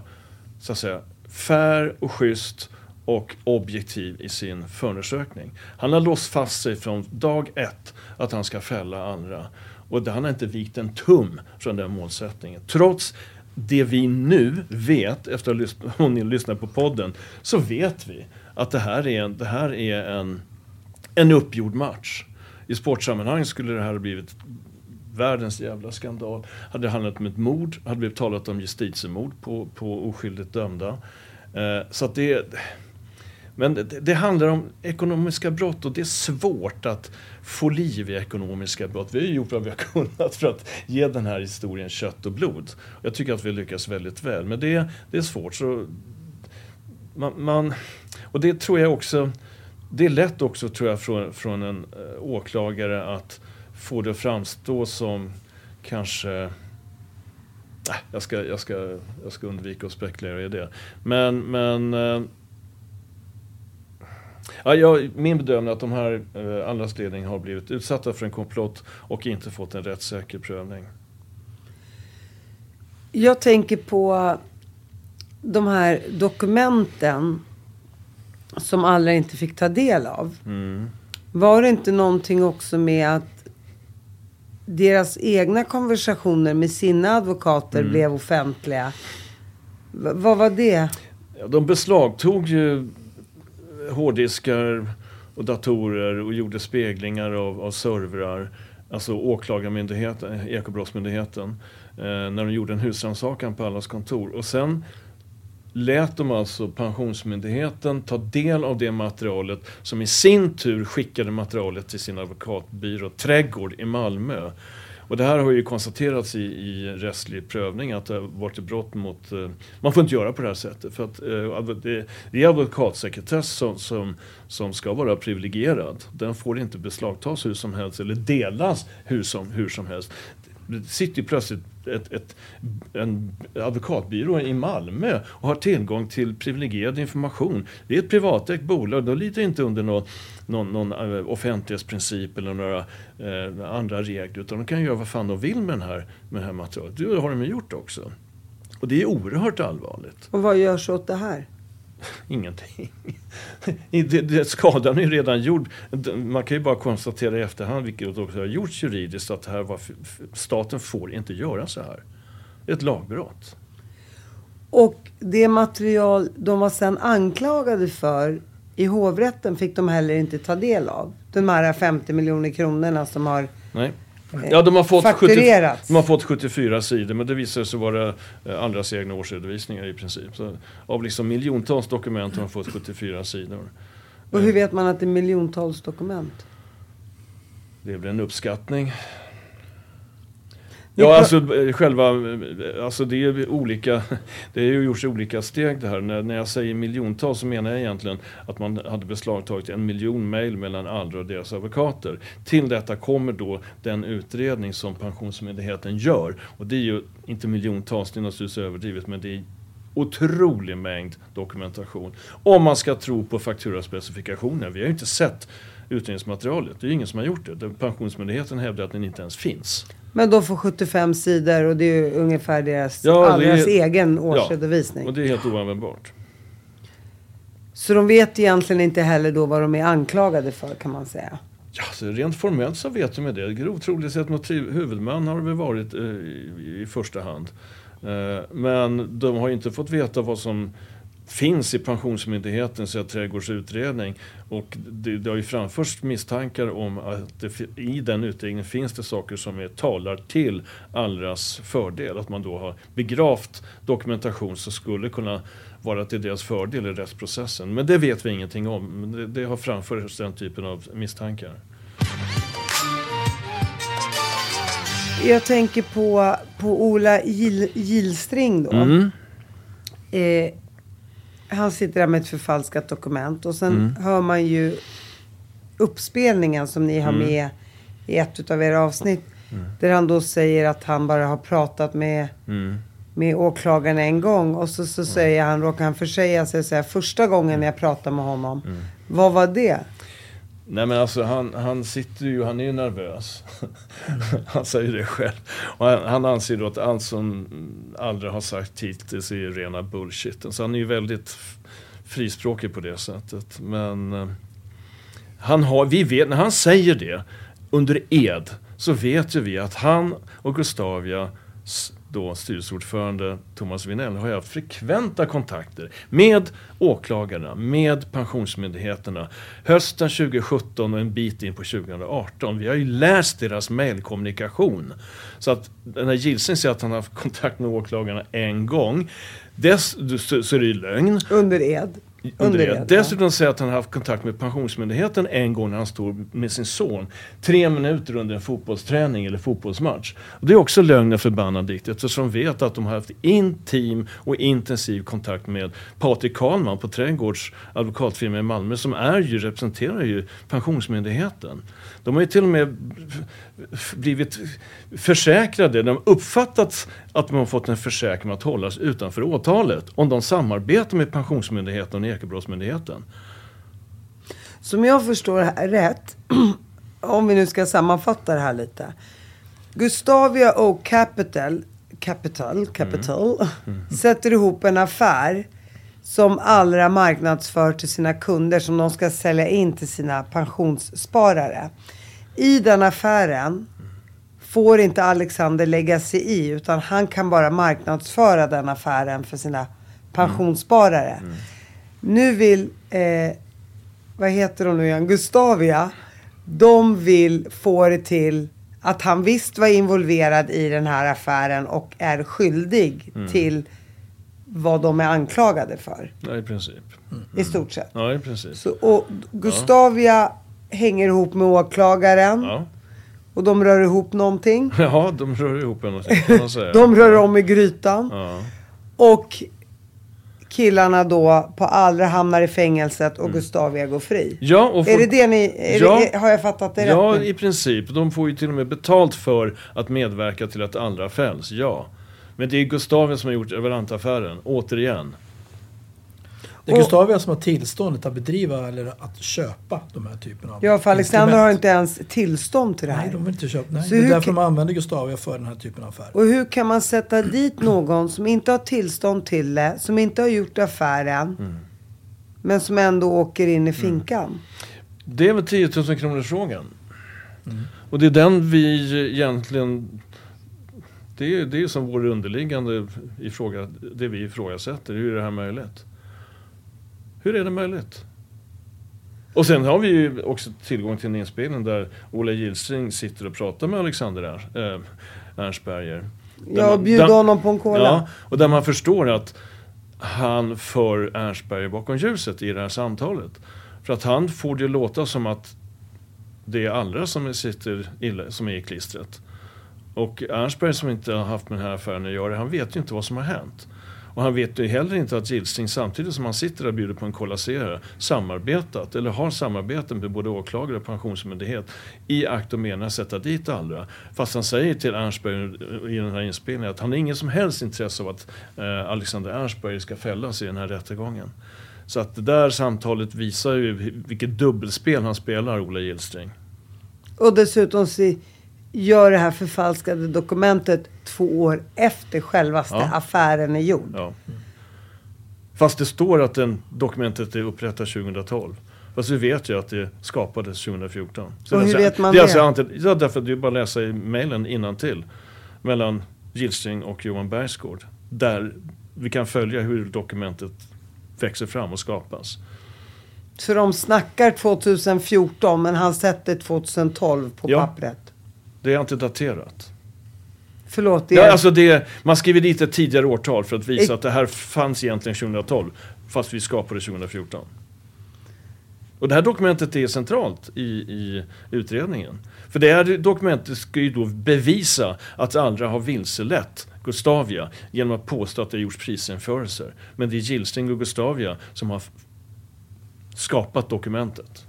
så att säga fair och schysst och objektiv i sin förundersökning. Han har låst fast sig från dag ett att han ska fälla andra. Och han har inte vikt en tum från den målsättningen. Trots det vi nu vet, efter att ha [LAUGHS] lyssnat på podden, så vet vi att det här är en, det här är en, en uppgjord match. I sportsammanhang skulle det här ha blivit världens jävla skandal. Hade det handlat om ett mord, hade vi talat om justitiemord på, på oskyldigt dömda. Eh, så att det... Men det, det, handlar om ekonomiska brott och det är svårt att få liv i ekonomiska brott. Vi har gjort vad vi har [LAUGHS] kunnat för att ge den här historien kött och blod. Jag tycker att vi lyckas väldigt väl, men det, det är svårt. Så man, man, och det tror jag också, det är lätt också tror jag från, från en eh, åklagare att få det att framstå som kanske äh, jag, ska, jag, ska, jag ska undvika att spekulera i det. Men, men eh, Ja, jag, min bedömning är att de här eh, andras ledning har blivit utsatta för en komplott och inte fått en rättssäker prövning. Jag tänker på de här dokumenten som alla inte fick ta del av. Mm. Var det inte någonting också med att deras egna konversationer med sina advokater Mm. blev offentliga? V- vad var det? Ja, de beslagtog ju hårddiskar och datorer och gjorde speglingar av, av servrar. Alltså åklagarmyndigheten, Ekobrottsmyndigheten. Eh, när de gjorde en husrannsakan på allas kontor. Och sen lät de alltså Pensionsmyndigheten ta del av det materialet som i sin tur skickade materialet till sin advokatbyrå Trädgård i Malmö. Och det här har ju konstaterats i, i rättslig prövning att det har varit ett brott mot... Eh, man får inte göra på det här sättet. För att, eh, det, det är advokatsekretess som, som, som ska vara privilegierad. Den får inte beslagtas hur som helst eller delas hur som, hur som helst. Det sitter ju plötsligt ett, ett, en advokatbyrå i Malmö och har tillgång till privilegierad information. Det är ett privatägt bolag, de lider inte under någon, någon, någon offentlighetsprincip eller några eh, andra regler utan de kan göra vad fan de vill med, den här, med det här materialet. Det har de ju gjort också. Och det är oerhört allvarligt. Och vad görs åt det här? [LAUGHS] Ingenting. I det, det, skadan är ju redan gjord. Man kan ju bara konstatera i efterhand, vilket också har gjorts juridiskt, att här var, staten får inte göra så här. Det är ett lagbrott. Och det material de var sen anklagade för i hovrätten fick de heller inte ta del av. De här 50 miljoner kronorna som har... Nej. Ja, de har, fått 70, Fakturerats. de har fått 74 sidor, men det visar sig vara eh, andras egna årsredovisningar i princip. Så av liksom miljontals dokument har de fått 74 sidor. Och hur vet man att det är miljontals dokument? Det väl en uppskattning. Ja, alltså själva, alltså det är olika, det har ju gjorts i olika steg det här. När, när jag säger miljontals så menar jag egentligen att man hade beslagtagit en miljon mejl mellan Allra och deras advokater. Till detta kommer då den utredning som Pensionsmyndigheten gör. Och det är ju inte miljontals, det är naturligtvis överdrivet, men det är otrolig mängd dokumentation. Om man ska tro på fakturaspecifikationen. Vi har ju inte sett utredningsmaterialet. Det är ju ingen som har gjort det. Pensionsmyndigheten hävdar att den inte ens finns. Men de får 75 sidor och det är ju ungefär deras, Ja, allras är- egen Ja, årsredovisning. och det är helt oanvändbart. Så de vet egentligen inte heller då vad de är anklagade för kan man säga. Ja, så rent formellt så vet de det. Grov trolighet mot huvudman har det väl varit eh, i, i första hand. Eh, men de har inte fått veta vad som finns i Pensionsmyndighetens trädgårdsutredning. Och det, det har ju framförts misstankar om att det, i den utredningen finns det saker som är, talar till Allras fördel. Att man då har begravt dokumentation som skulle kunna vara till deras fördel i rättsprocessen. Men det vet vi ingenting om. Det, det har framförts den typen av misstankar. Jag tänker på, på Ola Gil, Gilstring då. Mm. Eh, han sitter där med ett förfalskat dokument och sen Mm. hör man ju uppspelningen som ni har Mm. med i ett av era avsnitt. Där han då säger att han bara har pratat med, Mm. med åklagaren en gång. Och så, så säger han, råkar han försäga sig och säga första gången jag pratade med honom. Mm. Vad var det? Nej men alltså han, han sitter ju, han är ju nervös. [LAUGHS] han säger det själv. Och han, han anser då att allt som aldrig har sagt hittills är ju rena bullshit. Så han är ju väldigt frispråkig på det sättet. Men eh, han har, vi vet, när han säger det under ed så vet ju vi att han och Gustavia då styrelseordförande Thomas Vinell har ju haft frekventa kontakter med åklagarna, med pensionsmyndigheterna hösten 2017 och en bit in på 2018. Vi har ju läst deras mejlkommunikation. Så att den här Gilsing säger att han har haft kontakt med åklagarna en gång. Dess, så, så är det ju lögn. Under ed. Under det. Dessutom säger att han har haft kontakt med Pensionsmyndigheten en gång när han står med sin son. Tre minuter under en fotbollsträning eller fotbollsmatch. Och det är också lögn och förbannad dikt eftersom de vet att de har haft intim och intensiv kontakt med Patrik Karlman på Trädgårds advokatfirma i Malmö som är ju, representerar ju Pensionsmyndigheten. De har ju till och med blivit försäkrade, de har uppfattat att de har fått en försäkring att hållas utanför åtalet om de samarbetar med Pensionsmyndigheten och Ekobrottsmyndigheten. Som jag förstår här rätt, [CLEARS THROAT] om vi nu ska sammanfatta det här lite. Gustavia O Capital, Capital, Capital [LAUGHS] sätter ihop en affär som Allra marknadsför till sina kunder som de ska sälja in till sina pensionssparare. I den affären får inte Alexander lägga sig i utan han kan bara marknadsföra den affären för sina pensionssparare. Nu vill eh, vad heter hon nu igen, Gustavia. De vill få det till att han visst var involverad i den här affären och är skyldig till vad de är anklagade för. Ja, i princip. I stort sett. Ja, i princip. Så, och Gustavia hänger ihop med åklagaren Ja. Och de rör ihop någonting. [LAUGHS] ja, de rör ihop någonting kan man säga. [LAUGHS] De rör om i grytan. Ja. Och killarna då på Allra hamnar i fängelset och Gustavia går fri. Ja, och Är det det ni, Ja. det, har jag fattat det Ja, rätt nu? i princip. De får ju till och med betalt för att medverka till att andra fälls, ja. Men det är Gustavia som har gjort Everant-affären, återigen. Det är Gustavia som har tillståndet att bedriva eller att köpa de här typerna av Ja, för Alexander har inte ens tillstånd till det här. Nej, de vill inte köpa. Nej, Så det är hur därför kan- de använder Gustavia för den här typen av affär. Och hur kan man sätta dit någon som inte har tillstånd till det, som inte har gjort affären, Mm. men som ändå åker in i finkan? Det är väl 10 000 kronors frågan. Och det är den vi egentligen... Det är det är som vår underliggande ifråga, det vi ifrågasätter. Hur är det här möjligt? Hur är det möjligt? Och sen har vi ju också tillgång till en inspelning där Ola Gilstring sitter och pratar med Alexander äh, Ernstberger. Ja, där- honom på en cola. Ja, och där man förstår att han för Ernstberger bakom ljuset i det här samtalet. För att han får det låta som att det är andra som sitter illa, som är i klistret. Och Ernstberg som inte har haft med den här affären att göra, han vet ju inte vad som har hänt. Och han vet ju heller inte att Gilsing samtidigt som han sitter där och bjuder på en Cola samarbetat, eller har samarbeten med både åklagare och pensionsmyndighet i akt och mening att sätta dit Allra. Fast han säger till Ernstberg i den här inspelningen att han har ingen som helst intresse av att eh, Alexander Ernstberg ska fällas i den här rättegången. Så att det där samtalet visar ju vilket dubbelspel han spelar, Ola Gillstring. Och dessutom gör det här förfalskade dokumentet två år efter självaste Ja. affären är gjord. Ja. Fast det står att den dokumentet är upprättat 2012. Fast vi vet ju att det skapades 2014. Så Och hur alltså- vet man det? Är det? alltså ja, därför att det är bara att läsa i mejlen innantill mellan Gilstring och Johan Bergsgård. Där vi kan följa hur dokumentet växer fram och skapas. Så de snackar 2014 men han sätter 2012 på Ja. pappret. Det är inte daterat. Förlåt, det Ja, är... alltså det, man skriver dit ett tidigare årtal för att visa Ex- att det här fanns egentligen 2012, fast vi skapade 2014. Och det här dokumentet är centralt i, i utredningen. För det här dokumentet ska ju då bevisa att Allra har vilselett Gustavia genom att påstå att det har gjorts prisjämförelser. Men det är Gillsting och Gustavia som har skapat dokumentet.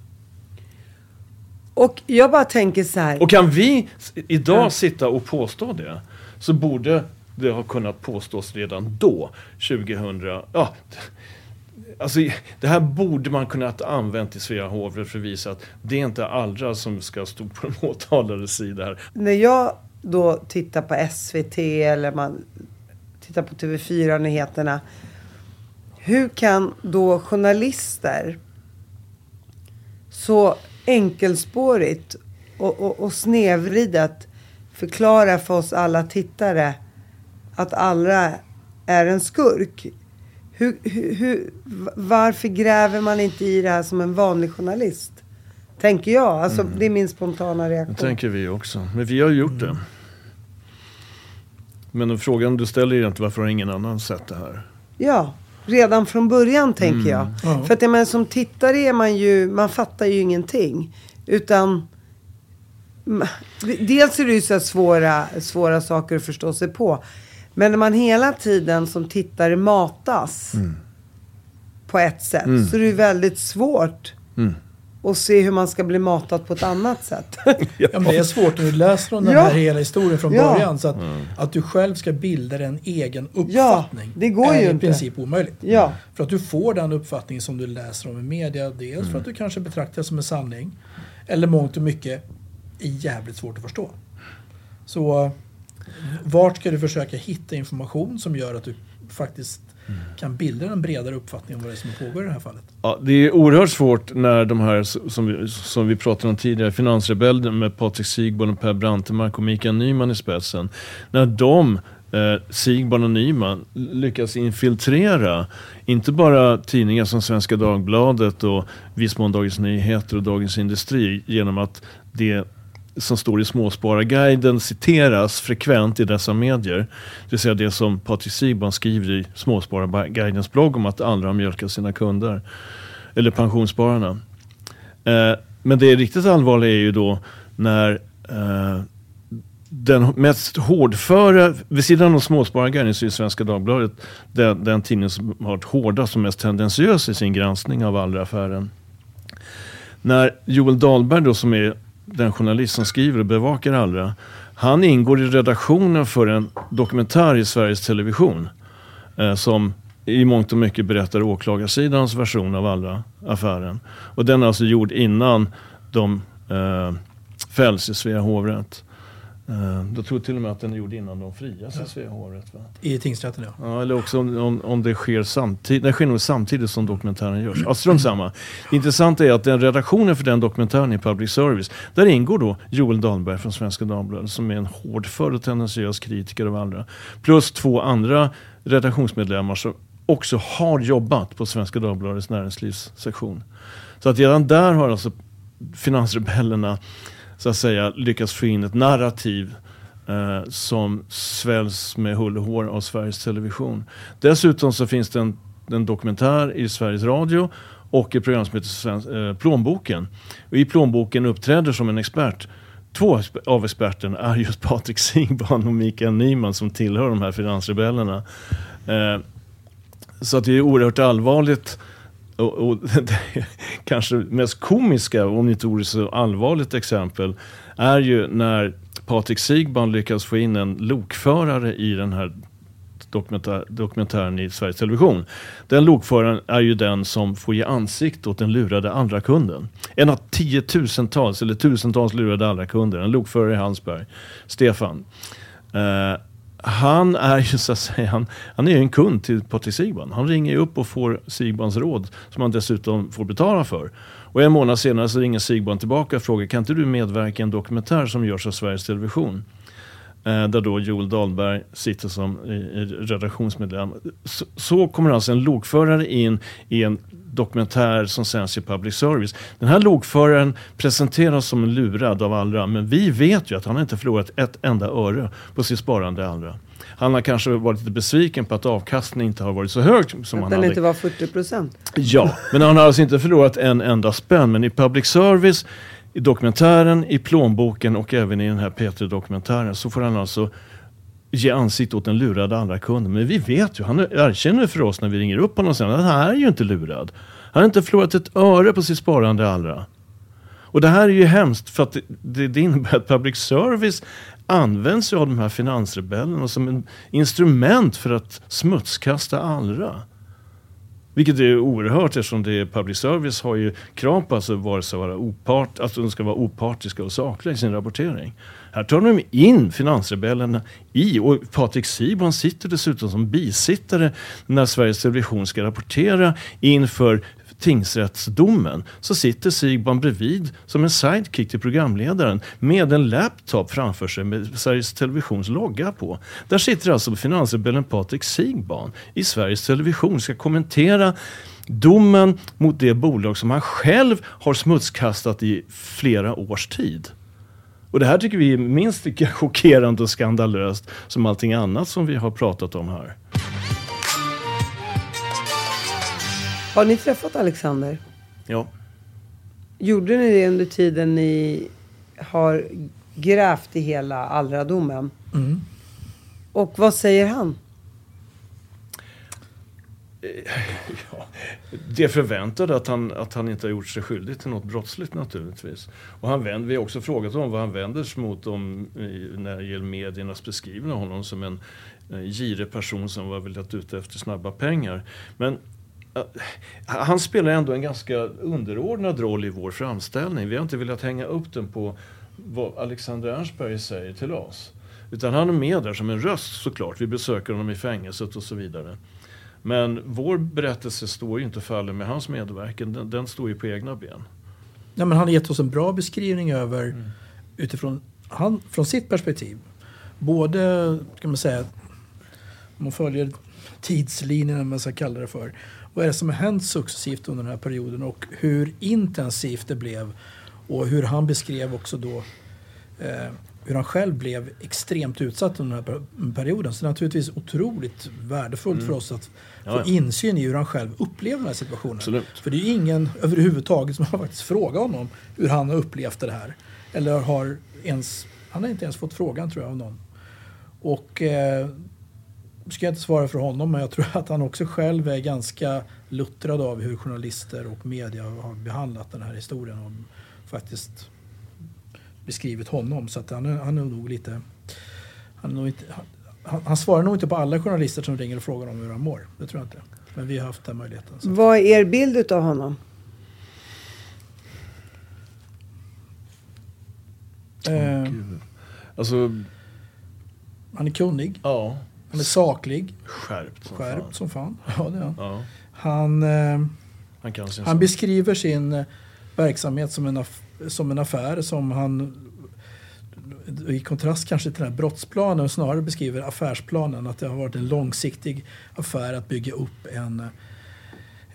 Och jag bara tänker så här. Och kan vi idag Ja. sitta och påstå det så borde det ha kunnat påstås redan då, 2000. Ja, alltså, det här borde man kunnat använt i Svea hovrätt för att visa att det är inte Allra som ska stå på den åtalades sida här. När jag då tittar på SVT eller man tittar på TV4-nyheterna. Hur kan då journalister så enkelspårigt och, och, och snedvridet förklara för oss alla tittare att alla är en skurk? Hur, hur, varför gräver man inte i det här som en vanlig journalist? Tänker jag. Alltså, Det är min spontana reaktion. Det tänker vi också. Men vi har gjort det. Men frågan du ställer är egentligen varför har ingen annan sett det här? Ja, redan från början tänker jag. Ja. För att jag menar, som tittare är man ju, man fattar ju ingenting. Utan dels är det ju så svåra, svåra saker att förstå sig på. Men när man hela tiden som tittare matas på ett sätt så är det ju väldigt svårt att se hur man ska bli matad på ett annat sätt. [LAUGHS] Ja, men det är svårt när du läser om den Ja. här hela historien från Ja. början. Så att, att du själv ska bilda en egen uppfattning Ja, det går är ju i inte. princip omöjligt. Ja. För att du får den uppfattning som du läser om i media. Dels Mm. för att du kanske betraktar det som en sanning. Eller mångt och mycket är jävligt svårt att förstå. Så vart ska du försöka hitta information som gör att du faktiskt Mm kan bilda en bredare uppfattning om vad det är som pågår i det här fallet? Ja, det är oerhört svårt när de här, som vi, som vi pratade om tidigare, finansrebellen med Patrik Sigborn och Per Brantemark och Mikael Nyman i spetsen. När de, eh, Sigborn och Nyman, lyckas infiltrera inte bara tidningar som Svenska Dagbladet och viss mån Dagens Nyheter och Dagens Industri genom att det som står i Småspararguiden citeras frekvent i dessa medier. Det vill säga det som Patrik Sigban skriver i Småspararguidens blogg om att andra har mjölkat sina kunder. Eller pensionsspararna. Eh, men det riktigt allvarliga är ju då när eh, den mest hårdföra, vid sidan av Småspararguiden så är Svenska Dagbladet den, den tidning som har varit hårdast och mest tendentiös i sin granskning av Allra-affären. När Joel Dahlberg då som är den journalist som skriver och bevakar Allra. Han ingår i redaktionen för en dokumentär i Sveriges Television. Eh, som i mångt och mycket berättar åklagarsidans version av Allra-affären. Och den är alltså gjord innan de eh, fälls i Svea hovrätt. Eh, jag tror till och med att den är gjord innan de frias i Svea hovrätt. I tingsrätten ja. Ja, eller också om, om, om det sker samtidigt. Det sker nog samtidigt som dokumentären görs. Ja, strunt samma. Det intressanta är att den redaktionen för den dokumentären i Public Service, där ingår då Joel Dahlberg från Svenska Dagbladet som är en hårdför och tendentiös kritiker av andra. Plus två andra redaktionsmedlemmar som också har jobbat på Svenska Dagbladets näringslivssektion. Så att redan där har alltså finansrebellerna så att säga lyckas få in ett narrativ eh, som sväljs med hull och hår av Sveriges Television. Dessutom så finns det en, en dokumentär i Sveriges Radio och ett program som heter Svensk, eh, Plånboken. Och I Plånboken uppträder som en expert Två av experterna är just Patrik Singban och Mikael Nyman som tillhör de här finansrebellerna. Eh, så att det är oerhört allvarligt. Och, och [LAUGHS] det kanske mest komiska, om inte vore så allvarligt exempel, är ju när Patrik Sigban lyckas få in en lokförare i den här dokumentär, dokumentären i Sveriges Television. Den lokföraren är ju den som får ge ansikte åt den lurade andra kunden. En av tiotusentals eller tusentals lurade andra kunder, en lokförare i Hallsberg, Stefan. Eh, han är ju så att säga, han, han är ju en kund till Patrik Sigban. Han ringer ju upp och får Sigbans råd som han dessutom får betala för. Och en månad senare så ringer Sigban tillbaka och frågar kan inte du medverka i en dokumentär som görs av Sveriges Television? eh, där då Joel Dahlberg sitter som i, i redaktionsmedlem. Så, så kommer alltså en lokförare in i en dokumentär som sänds i public service. Den här lokföraren presenteras som lurad av andra men vi vet ju att han inte förlorat ett enda öre på sitt sparande andra. Han har kanske varit lite besviken på att avkastningen inte har varit så hög som Att han den inte var 40 procent. Ja, men han har alltså inte förlorat en enda spänn. Men i public service, i dokumentären, i plånboken och även i den här P3-dokumentären så får han alltså ge ansikte åt den lurade andra kunden. Men vi vet ju, han erkänner för oss när vi ringer upp honom sen, att han är ju inte lurad. Han har inte förlorat ett öre på sitt sparande allra. Och det här är ju hemskt för att det, det, det innebär att public service används ju av de här finansrebellerna som ett instrument för att smutskasta Allra. Vilket är oerhört eftersom det är public service har ju krav på sig vare sig vara opart, att de ska vara opartiska och sakliga i sin rapportering. Här tar de in finansrebellerna i och Patrik Sibon sitter dessutom som bisittare när Sveriges Television ska rapportera inför tingsrättsdomen så sitter Sigban bredvid som en sidekick till programledaren med en laptop framför sig med Sveriges Televisions logga på. Där sitter alltså finansrebellen Patrik Sigban i Sveriges Television ska kommentera domen mot det bolag som han själv har smutskastat i flera års tid. Och det här tycker vi är minst lika [LAUGHS] chockerande och skandalöst som allting annat som vi har pratat om här. Har ni träffat Alexander? Ja. Gjorde ni det under tiden ni har grävt i hela Allra-domen? Mm. Och vad säger han? [LAUGHS] Det förväntade att han, att han inte har gjort sig skyldig till något brottsligt naturligtvis. Och han vänder, vi har också frågat honom vad han vänder sig mot om, när det gäller mediernas beskrivning av honom som en eh, girig person som var väldigt ute efter snabba pengar. Men eh, han spelar ändå en ganska underordnad roll i vår framställning. Vi har inte velat hänga upp den på vad Alexander Ernstberg säger till oss. Utan han är med där som en röst såklart. Vi besöker honom i fängelset och så vidare. Men vår berättelse står ju inte och faller med hans medverkan. Den, den står ju på egna ben. Ja, men han har gett oss en bra beskrivning över utifrån han, från sitt perspektiv. Både, kan man säga, om man följer tidslinjen, om man ska kalla det för. Vad är det som har hänt successivt under den här perioden och hur intensivt det blev. Och hur han beskrev också då eh, hur han själv blev extremt utsatt under den här per- perioden. Så det är naturligtvis otroligt värdefullt för oss att få insyn i hur han själv upplever den här situationen. Absolut. För det är ju ingen överhuvudtaget som har faktiskt frågat honom hur han har upplevt det här. Eller har ens, han har inte ens fått frågan tror jag av någon. Och eh, ska jag inte svara för honom men jag tror att han också själv är ganska luttrad av hur journalister och media har behandlat den här historien och faktiskt beskrivit honom. Så att han, är, han är nog lite... Han, är nog inte, han, han svarar nog inte på alla journalister som ringer och frågar om hur han mår. Det tror jag inte. Men vi har haft den möjligheten. Så. Vad är er bild av honom? Eh, Alltså, han är kunnig, ja. Han är saklig, Skärpt som skärpt fan. som fan. Ja, det är han. Ja, Han, eh, han kan sin han sak. beskriver sin eh, verksamhet som en, som en affär som han i kontrast kanske till den här brottsplanen snarare beskriver affärsplanen. Att det har varit en långsiktig affär att bygga upp en,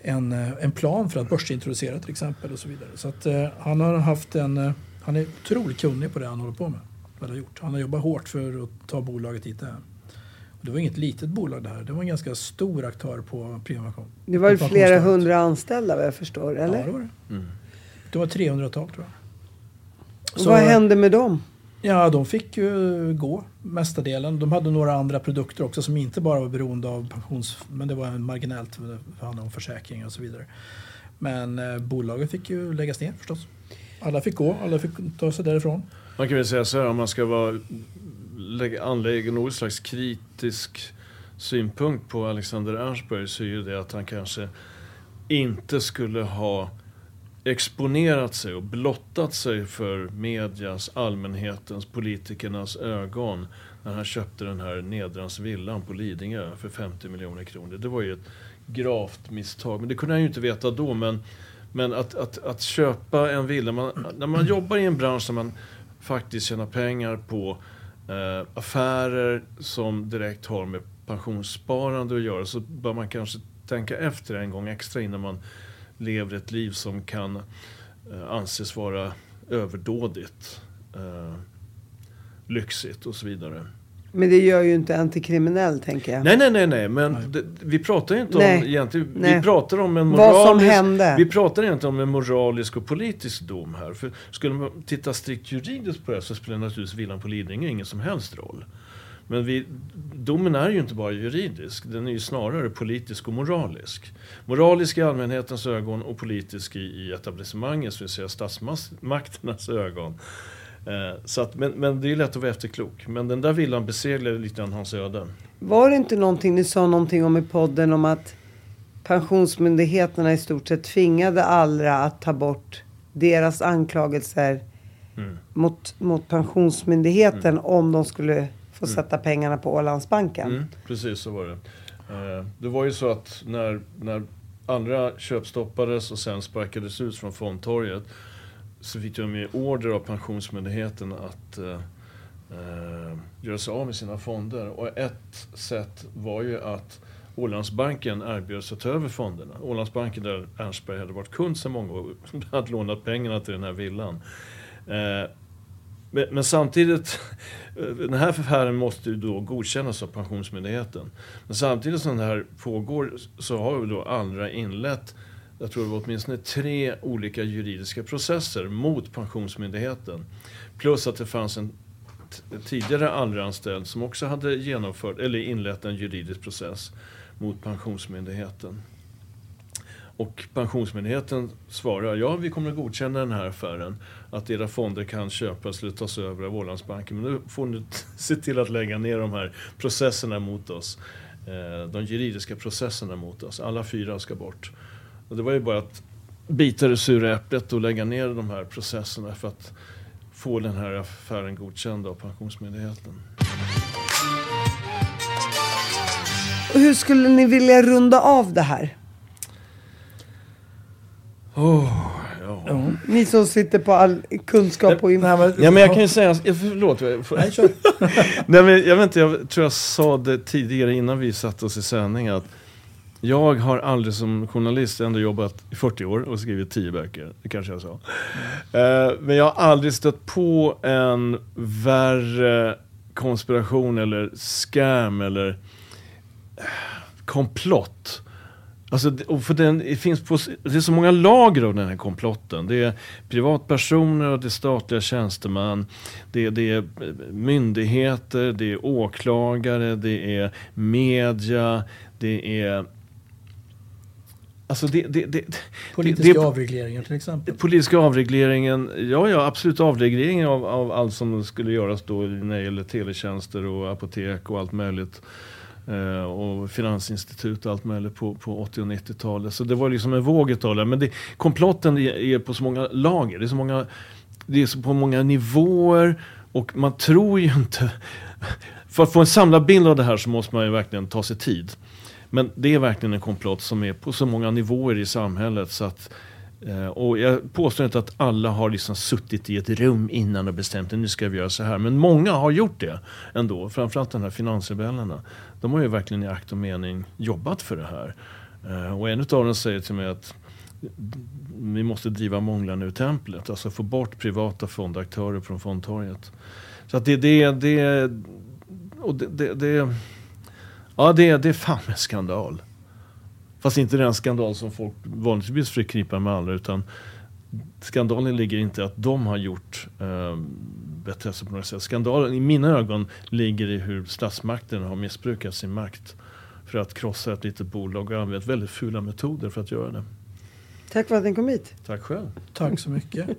en, en plan för att börsintroducera till exempel och så vidare. Så att eh, han har haft en, eh, han är otroligt kunnig på det han håller på med. Vad han, har gjort. han har jobbat hårt för att ta bolaget dit det är. Det var inget litet bolag det här. Det var en ganska stor aktör på privakom. Det var ju på flera hundra anställda vad jag förstår, eller? Ja, det var det. Mm. Det var 300-tal tror jag. Så- vad hände med dem? Ja, de fick ju gå mestadelen. De hade några andra produkter också som inte bara var beroende av pensions... Men det var marginellt, för det handlade om försäkringar och så vidare. Men eh, bolaget fick ju läggas ner förstås. Alla fick gå, alla fick ta sig därifrån. Man kan väl säga så här, om man ska vara, anlägger någon slags kritisk synpunkt på Alexander Ernstberg så är ju det att han kanske inte skulle ha exponerat sig och blottat sig för medias, allmänhetens, politikernas ögon när han köpte den här Nedrans villan på Lidingö för 50 miljoner kronor. Det var ju ett gravt misstag, men det kunde han ju inte veta då. Men, men att, att, att köpa en villa, man, när man jobbar i en bransch där man faktiskt tjänar pengar på eh, affärer som direkt har med pensionssparande att göra så bör man kanske tänka efter en gång extra innan man lever ett liv som kan eh, anses vara överdådigt, eh, lyxigt och så vidare. Men det gör ju inte en till kriminell, tänker jag. Nej, nej, nej, nej. men Det, vi pratar inte Nej. om egentligen, Nej. vi pratar om en Vad som moralisk, hände. vi pratar egentligen om en moralisk och politisk dom här. För skulle man titta strikt juridiskt på det här så spelar naturligtvis villan på Lidingö ingen som helst roll. Men vi, domen är ju inte bara juridisk, den är ju snarare politisk och moralisk. Moralisk i allmänhetens ögon och politisk i, i etablissemangets, det vill säga statsmakternas ögon. Eh, så att, men, men det är lätt att vara efterklok. Men den där villan beseglade lite grann hans öde. Var det inte någonting ni sa någonting om i podden om att pensionsmyndigheterna i stort sett tvingade Allra att ta bort deras anklagelser Mm. mot, mot pensionsmyndigheten om de skulle få sätta pengarna på Ålandsbanken? Mm, precis så var det. Eh, det var ju så att när, när andra köpstoppades och sen sparkades ut från fondtorget så fick de order av Pensionsmyndigheten att eh, eh, göra sig av med sina fonder. Och ett sätt var ju att Ålandsbanken erbjöd sig att ta över fonderna. Ålandsbanken där Ernstberg hade varit kund sedan många år, [LAUGHS] hade lånat pengarna till den här villan. Eh, men, men samtidigt, eh, den här affären måste ju då godkännas av Pensionsmyndigheten. Men samtidigt som det här pågår så har vi då andra inlett, jag tror det var åtminstone tre olika juridiska processer mot Pensionsmyndigheten. Plus att det fanns en tidigare anställd som också hade genomfört, eller inlett en juridisk process mot Pensionsmyndigheten. Och Pensionsmyndigheten svarar, ja vi kommer att godkänna den här affären. Att era fonder kan köpas eller tas över av Ålandsbanken. Men nu får ni [LAUGHS] se till att lägga ner de här processerna mot oss. Eh, de juridiska processerna mot oss. Alla fyra ska bort. Och det var ju bara att bita det sura äpplet och lägga ner de här processerna för att få den här affären godkänd av Pensionsmyndigheten. Och hur skulle ni vilja runda av det här? Oh, ja. Ja. Ni som sitter på all kunskap och info. Ja, men jag kan ju säga, förlåt. får- Nej, kör. [LAUGHS] Nej, men jag, vet inte, jag tror jag sa det tidigare innan vi satte oss i sändning att jag har aldrig som journalist ändå jobbat i 40 år och skrivit 10 böcker. Det kanske jag sa. Eh, men jag har aldrig stött på en värre konspiration eller scam eller eh, komplott. Alltså, det- och för den, det, finns på, det är så många lager av den här komplotten. Det är privatpersoner, och det är statliga tjänstemän, det är, det är eh, myndigheter, det är åklagare, det är media, det är... Alltså det, det, det, Politiska avregleringar till exempel. Politiska avregleringen, ja ja absolut avregleringen av, av allt som skulle göras då när det gäller teletjänster och apotek och allt möjligt. Eh, och finansinstitut och allt möjligt på, på 80 och 90-talet. Så det var liksom en våg av det. Men det, komplotten är, är på så många lager, det är, så många, det är så på många nivåer och man tror ju inte... För att få en samlad bild av det här så måste man ju verkligen ta sig tid. Men det är verkligen en komplott som är på så många nivåer i samhället så att eh, och jag påstår inte att alla har liksom suttit i ett rum innan och bestämt att nu ska vi göra så här. Men många har gjort det ändå. Framförallt de här finansrebellerna. De har ju verkligen i akt och mening jobbat för det här. Eh, och en av dem säger till mig att vi måste driva månglarna ur templet. Alltså få bort privata fondaktörer från fondtorget. Så att det, det, det, och det, det, det Ja, det, det är fan en skandal. Fast inte den skandal som folk vanligtvis förknippar med andra utan skandalen ligger inte i att de har gjort eh, sig på något sätt. Skandalen i mina ögon ligger i hur statsmakten har missbrukat sin makt för att krossa ett litet bolag och använt väldigt fula metoder för att göra det. Tack för att ni kom hit. Tack själv. Tack så mycket.